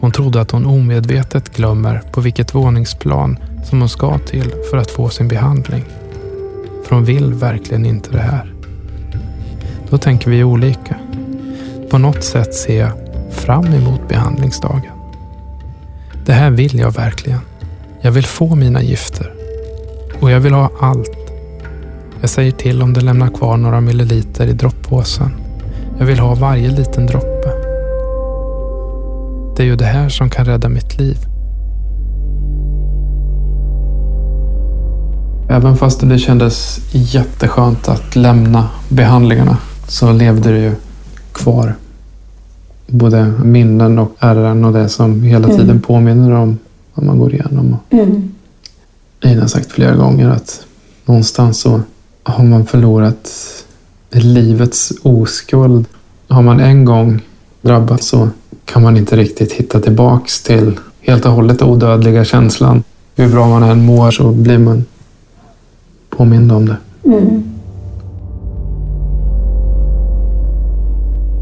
Hon trodde att hon omedvetet glömmer på vilket våningsplan som hon ska till för att få sin behandling. För hon vill verkligen inte det här. Då tänker vi olika. På något sätt ser jag fram emot behandlingsdagen. Det här vill jag verkligen. Jag vill få mina gifter. Och jag vill ha allt. Jag säger till om det lämnar kvar några milliliter i droppåsen. Jag vill ha varje liten droppe. Det är ju det här som kan rädda mitt liv. Även fast det kändes jätteskönt att lämna behandlingarna så levde det ju kvar både minnen och ärren och det som hela tiden påminner om vad man går igenom. Mm. Ina har sagt flera gånger att någonstans så har man förlorat livets oskuld. Har man en gång drabbats så kan man inte riktigt hitta tillbaks till helt och hållet odödliga känslan. Hur bra man än mår så blir man påmind om det. Mm.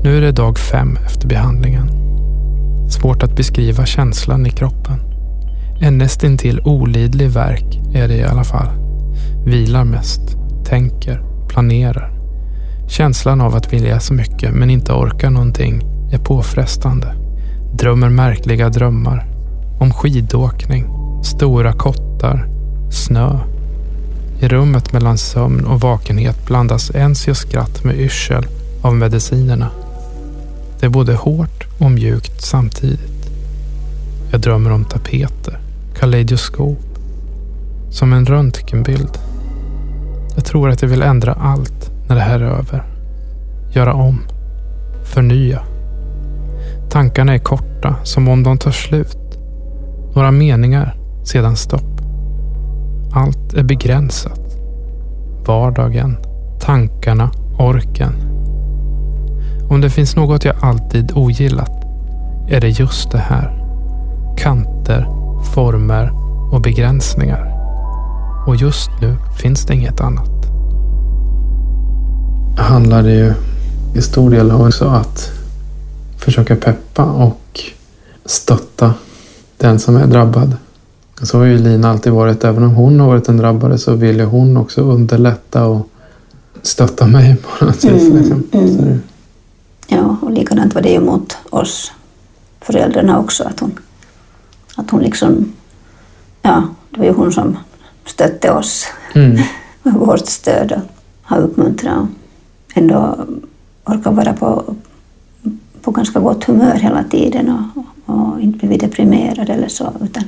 Nu är det dag fem efter behandlingen. Svårt att beskriva känslan i kroppen. En nästintill olidlig verk är det i alla fall. Vilar mest, tänker, planerar. Känslan av att vilja så mycket men inte orka någonting är påfrestande. Drömmer märkliga drömmar. Om skidåkning, stora kottar, snö. I rummet mellan sömn och vakenhet blandas ens skratt med yrsel av medicinerna. Det är både hårt och mjukt samtidigt. Jag drömmer om tapeter, kaleidoskop, som en röntgenbild. Jag tror att jag vill ändra allt när det här är över. Göra om. Förnya. Tankarna är korta, som om de tar slut. Några meningar, sedan stopp. Allt är begränsat. Vardagen, tankarna, orken. Om det finns något jag alltid ogillat är det just det här. Kanter, former och begränsningar. Och just nu finns det inget annat. handlar det ju i stor del också att försöka peppa och stötta den som är drabbad. Så har ju Lina alltid varit. Även om hon har varit den drabbade så vill ju hon också underlätta och stötta mig på något vis. Mm, Liksom. mm. Ja, och likadant var det ju mot oss föräldrarna också, att hon, att hon liksom, ja, det var ju hon som stötte oss mm. med vårt stöd och har uppmuntrat och ändå orkar vara på, på ganska gott humör hela tiden och, och inte bli deprimerad eller så, utan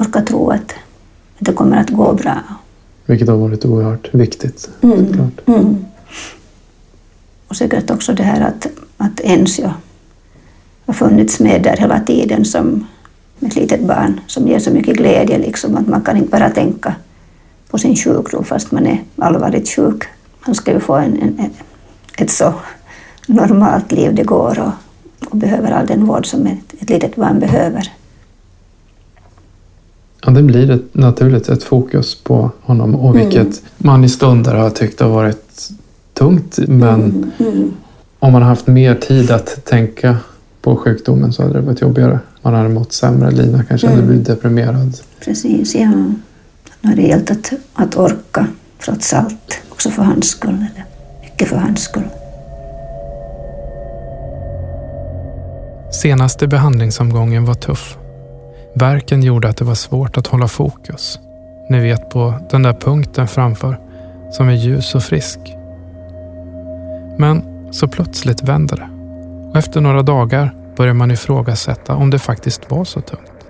orkar tro att, att det kommer att gå bra. Vilket har varit oerhört viktigt. Mm. Mm. Och säkert också det här att, att ens jag har funnits med där hela tiden som ett litet barn som ger så mycket glädje, liksom, att man kan inte bara tänka på sin sjukdom fast man är allvarligt sjuk. Man ska ju få en, en, ett så normalt liv det går och, och behöver all den vård som ett, ett litet barn behöver. Ja, det blir ett, naturligt ett fokus på honom och vilket mm. man i stunder har tyckt har varit tungt. Men mm. Mm. om man har haft mer tid att tänka på sjukdomen så hade det varit jobbigare. Man hade mått sämre. Lina kanske hade mm. blivit deprimerad. Precis, ja. Nu har det gällt att, att orka trots allt. Också för hans skull. Eller mycket för hans skull. Senaste behandlingsomgången var tuff. Verken gjorde att det var svårt att hålla fokus. Ni vet på den där punkten framför som är ljus och frisk. Men så plötsligt vände det. Och efter några dagar börjar man ifrågasätta om det faktiskt var så tungt.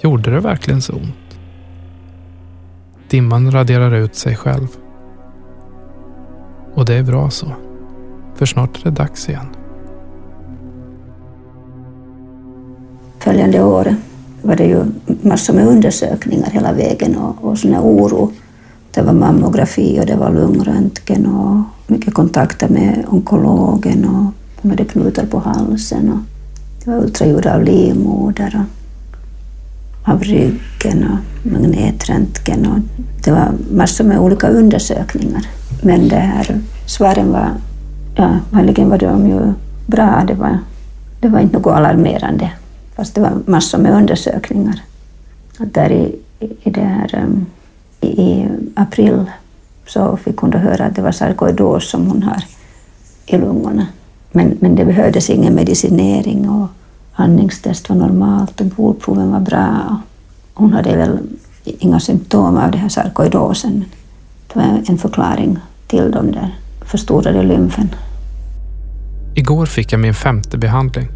Gjorde det verkligen så ont? Dimman raderar ut sig själv. Och det är bra så. För snart är det dags igen. Följande år var det ju massor med undersökningar hela vägen och, och sån oro. Det var mammografi och det var lungröntgen och mycket kontakter med onkologen och hon hade knutar på halsen och det var ultraljud av livmoder och av ryggen och magnetröntgen och det var massor med olika undersökningar. Men det här svaren var, ja, vanligen var de ju bra. Det var, det var inte något alarmerande, fast det var massor med undersökningar. Att där i, i, det här, um, i, april så fick hon då höra att det var sarkoidos som hon har i lungorna. Men, men det behövdes ingen medicinering och andningstest var normalt och blodproven var bra. Hon hade väl inga symptom av den här sarkoidosen. Det var en förklaring till de där förstorade lymfen. Igår fick jag min femte behandling.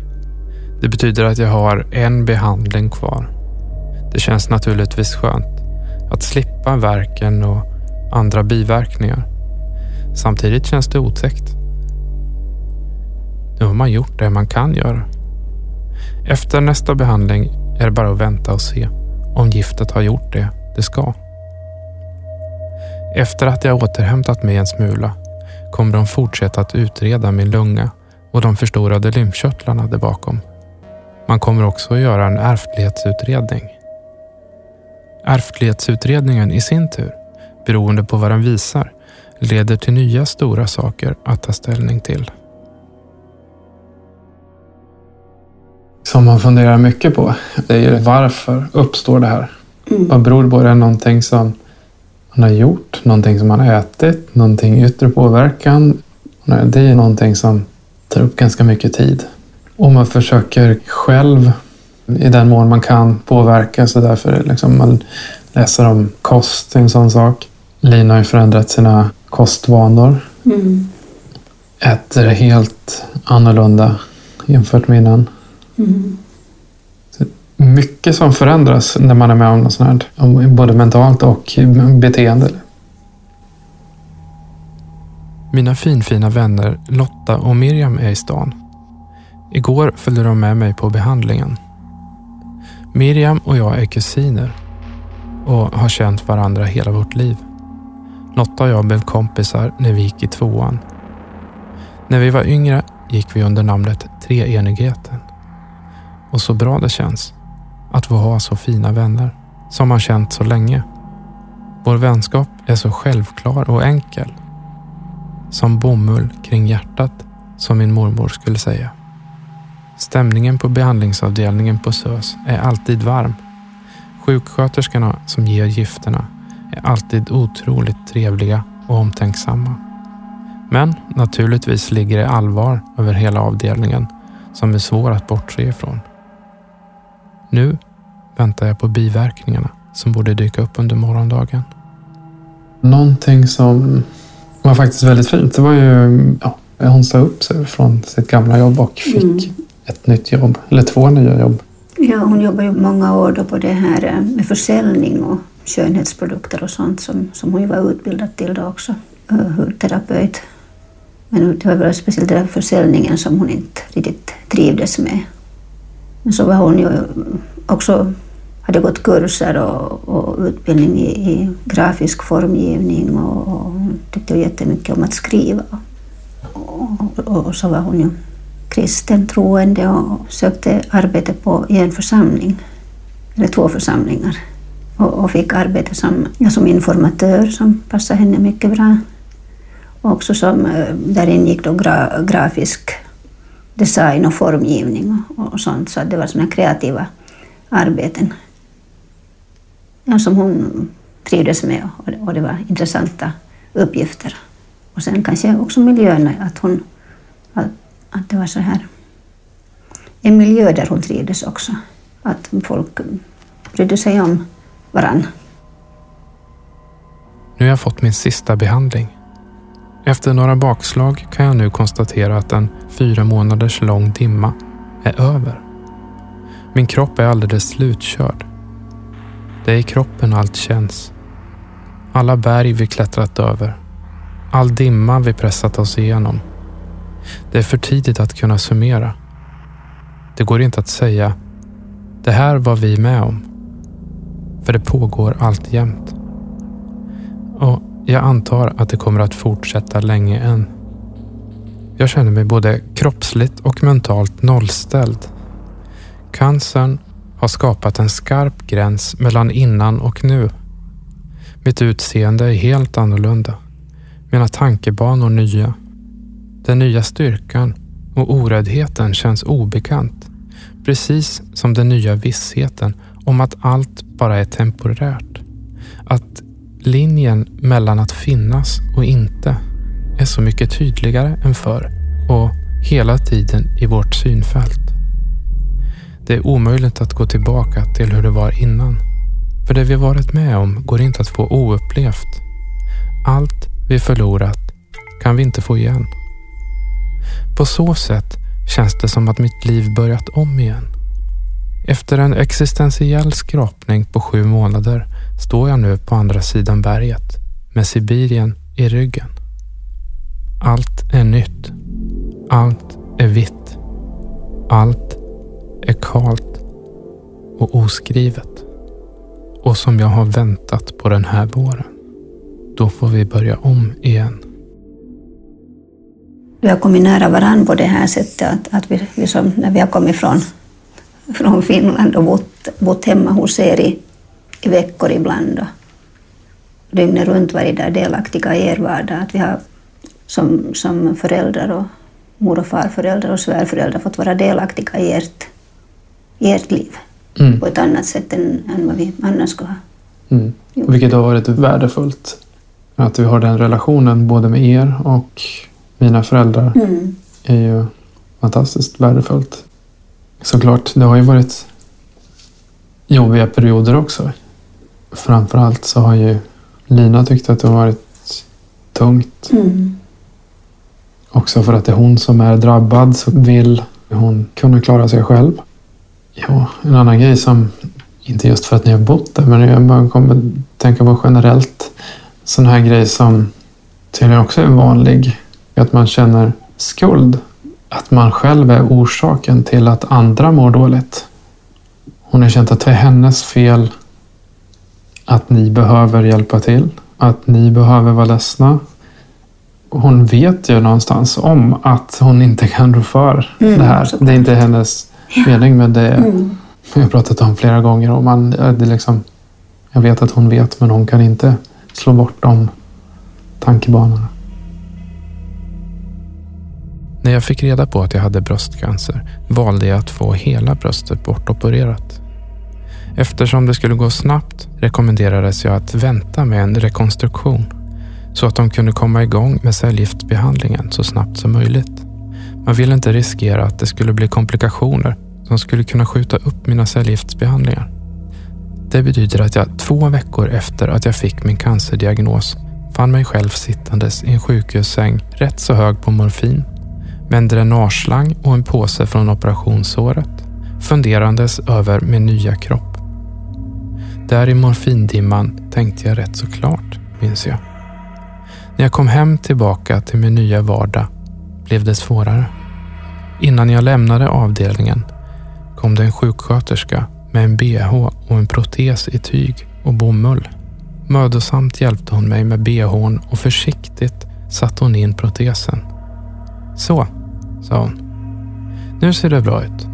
Det betyder att jag har en behandling kvar. Det känns naturligtvis skönt att slippa verken och andra biverkningar. Samtidigt känns det otäckt. Nu har man gjort det man kan göra. Efter nästa behandling är det bara att vänta och se om giftet har gjort det det ska. Efter att jag återhämtat mig en smula kommer de fortsätta att utreda min lunga och de förstorade lymfkörtlarna där bakom. Man kommer också att göra en ärftlighetsutredning. Ärftlighetsutredningen i sin tur, beroende på vad den visar, leder till nya stora saker att ta ställning till. som man funderar mycket på. Det är varför uppstår det här? Mm. Vad beror det på? Är det någonting som man har gjort? Någonting som man har ätit? Någonting yttre påverkan? Det är någonting som tar upp ganska mycket tid. Och man försöker själv, i den mån man kan, påverka. Så därför liksom man läser om kost, en sån sak. Lina har ju förändrat sina kostvanor. Mm. Äter helt annorlunda jämfört med innan. Mm. Mycket som förändras när man är med om något sånt här. Både mentalt och beteende. Mina finfina vänner Lotta och Miriam är i stan. Igår följde de med mig på behandlingen. Miriam och jag är kusiner och har känt varandra hela vårt liv. Lotta och jag blev kompisar när vi gick i tvåan. När vi var yngre gick vi under namnet Treenigheten. Och så bra det känns att få ha så fina vänner som man känt så länge. Vår vänskap är så självklar och enkel. Som bomull kring hjärtat, som min mormor skulle säga. Stämningen på behandlingsavdelningen på SÖS är alltid varm. Sjuksköterskorna som ger gifterna är alltid otroligt trevliga och omtänksamma. Men naturligtvis ligger det allvar över hela avdelningen som är svår att bortse ifrån. Nu väntar jag på biverkningarna som borde dyka upp under morgondagen. Någonting som var faktiskt väldigt fint, det var ju ja, hon sa upp sig från sitt gamla jobb och fick mm ett nytt jobb, eller två nya jobb. Ja, hon jobbade ju många år då på det här eh, med försäljning och skönhetsprodukter och sånt som, som hon ju var utbildad till då också, eh, hudterapeut. Men det var väl speciellt den försäljningen som hon inte riktigt trivdes med. Men så var hon ju också hade gått kurser och, och utbildning i, i, grafisk formgivning och, och tyckte jättemycket om att skriva. Och, och, och, så var hon ju kristen troende och sökte arbete på, i en församling, eller två församlingar. Och, och fick arbete som, ja, som informatör som passade henne mycket bra. Och också som, eh, där ingick då gra, grafisk design och formgivning och, och sånt, så det var sådana kreativa arbeten ja, som hon trivdes med och det var intressanta uppgifter. Och sen kanske också miljön, att, hon, att, att det var så här en miljö där hon trivdes också. Att folk brydde sig om varann. Nu har jag fått min sista behandling. Efter några bakslag kan jag nu konstatera att en fyra månaders lång dimma är över. Min kropp är alldeles slutkörd. Det är i kroppen allt känns. Alla berg vi klättrat över. All dimma vi pressat oss igenom. Det är för tidigt att kunna summera. Det går inte att säga det här var vi med om. För det pågår allt jämt. Och jag antar att det kommer att fortsätta länge än. Jag känner mig både kroppsligt och mentalt nollställd. Cancern har skapat en skarp gräns mellan innan och nu. Mitt utseende är helt annorlunda. Mina tankebanor nya. Den nya styrkan och oräddheten känns obekant. Precis som den nya vissheten om att allt bara är temporärt. Att linjen mellan att finnas och inte är så mycket tydligare än förr och hela tiden i vårt synfält. Det är omöjligt att gå tillbaka till hur det var innan. För det vi varit med om går inte att få oupplevt. Allt vi förlorat kan vi inte få igen. På så sätt känns det som att mitt liv börjat om igen. Efter en existentiell skrapning på sju månader står jag nu på andra sidan berget med Sibirien i ryggen. Allt är nytt. Allt är vitt. Allt är kalt och oskrivet. Och som jag har väntat på den här våren. Då får vi börja om igen. Vi har kommit nära varandra på det här sättet att, att vi, liksom, när vi har kommit från, från Finland och bott, bott hemma hos er i, i veckor ibland och dygnet runt varit där delaktiga i er vardag. Att vi har som, som föräldrar och mor och farföräldrar och svärföräldrar fått vara delaktiga i ert i ert liv mm. på ett annat sätt än, än vad vi annars skulle ha mm. Vilket har varit värdefullt. Att vi har den relationen både med er och mina föräldrar mm. är ju fantastiskt värdefullt. Såklart, det har ju varit jobbiga perioder också. Framförallt så har ju Lina tyckt att det har varit tungt. Mm. Också för att det är hon som är drabbad så vill hon kunna klara sig själv. Ja, en annan grej som, inte just för att ni har bott där, men jag bara kommer tänka på generellt. Sån här grej som tydligen också är vanlig. Att man känner skuld. Att man själv är orsaken till att andra mår dåligt. Hon har känt att det är hennes fel att ni behöver hjälpa till. Att ni behöver vara ledsna. Hon vet ju någonstans om att hon inte kan rå för mm, det här. Det är inte hennes mening med det. Mm. Jag har pratat om flera gånger. Och man, det liksom, jag vet att hon vet, men hon kan inte slå bort de tankebanorna. När jag fick reda på att jag hade bröstcancer valde jag att få hela bröstet bortopererat. Eftersom det skulle gå snabbt rekommenderades jag att vänta med en rekonstruktion så att de kunde komma igång med cellgiftsbehandlingen så snabbt som möjligt. Man ville inte riskera att det skulle bli komplikationer som skulle kunna skjuta upp mina cellgiftsbehandlingar. Det betyder att jag två veckor efter att jag fick min cancerdiagnos fann mig själv sittandes i en sjukhussäng rätt så hög på morfin med en dränageslang och en påse från operationssåret funderandes över min nya kropp. Där i morfindimman tänkte jag rätt så klart, minns jag. När jag kom hem tillbaka till min nya vardag blev det svårare. Innan jag lämnade avdelningen kom det en sjuksköterska med en bh och en protes i tyg och bomull. Mödosamt hjälpte hon mig med bhn och försiktigt satte hon in protesen. Så, sa hon. Nu ser det bra ut.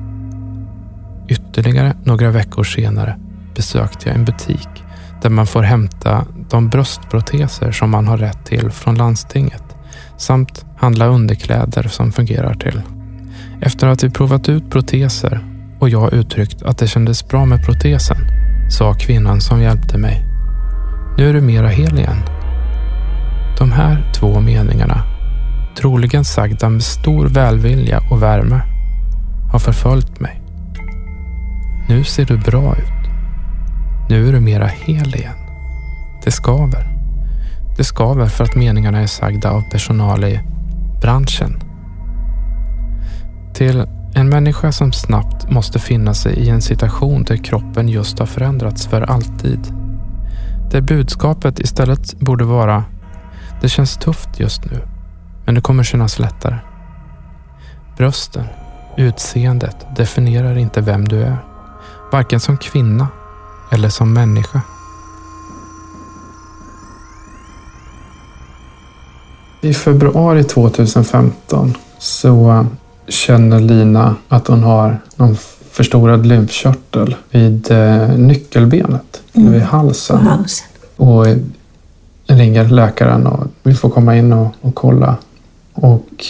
Ytterligare några veckor senare besökte jag en butik där man får hämta de bröstproteser som man har rätt till från landstinget samt handla underkläder som fungerar till. Efter att vi provat ut proteser och jag uttryckt att det kändes bra med protesen sa kvinnan som hjälpte mig. Nu är du mera hel igen. De här två meningarna, troligen sagda med stor välvilja och värme, har förföljt mig. Nu ser du bra ut. Nu är du mera hel igen. Det skaver. Det skaver för att meningarna är sagda av personal i branschen. Till en människa som snabbt måste finna sig i en situation där kroppen just har förändrats för alltid. Där budskapet istället borde vara Det känns tufft just nu, men det kommer kännas lättare. Brösten, utseendet definierar inte vem du är. Varken som kvinna eller som människa. I februari 2015 så känner Lina att hon har någon förstorad lymfkörtel vid eh, nyckelbenet, mm. vid halsen. halsen. Och ringer läkaren och vi får komma in och, och kolla. Och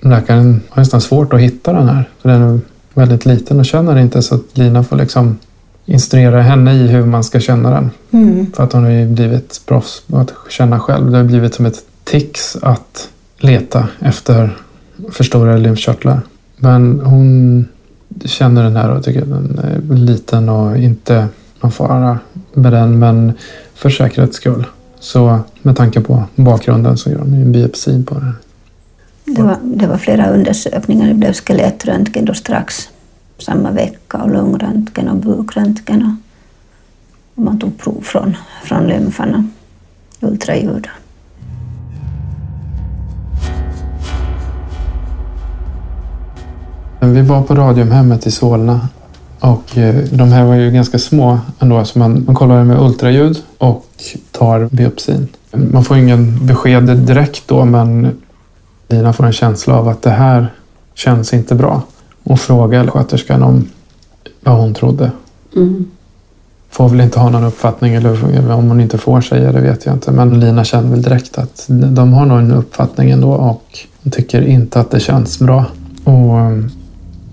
läkaren har nästan svårt att hitta den här. För den är väldigt liten och känner inte så att Lina får liksom instruera henne i hur man ska känna den. Mm. För att hon har ju blivit proffs på att känna själv. Det har blivit som ett tics att leta efter förstorade lymfkörtlar. Men hon känner den här och tycker att den är liten och inte någon fara med den. Men för säkerhets skull. Så med tanke på bakgrunden så gör de en biopsi på den. Det var, det var flera undersökningar. Det blev skelettröntgen då strax samma vecka och lungröntgen och bukröntgen. Och man tog prov från, från lymfarna, ultraljud. Vi var på Radiumhemmet i Solna och eh, de här var ju ganska små ändå så man, man kollar med ultraljud och tar biopsin. Man får ingen besked direkt då men Lina får en känsla av att det här känns inte bra och frågar sköterskan om vad hon trodde. Mm. Får väl inte ha någon uppfattning eller om hon inte får säga det vet jag inte. Men Lina känner väl direkt att de har nog en uppfattning ändå och tycker inte att det känns bra. Och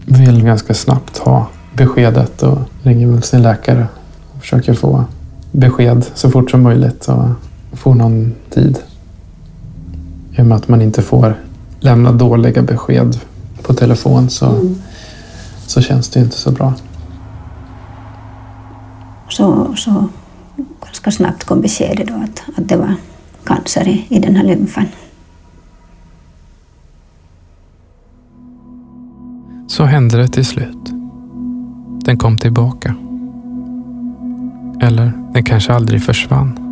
vill ganska snabbt ha beskedet och ringer väl sin läkare och försöker få besked så fort som möjligt och få någon tid. I och med att man inte får lämna dåliga besked på telefon så, mm. så känns det inte så bra. Så, så ganska snabbt kom beskedet då att, att det var cancer i, i den här lymfen. Så hände det till slut. Den kom tillbaka. Eller den kanske aldrig försvann.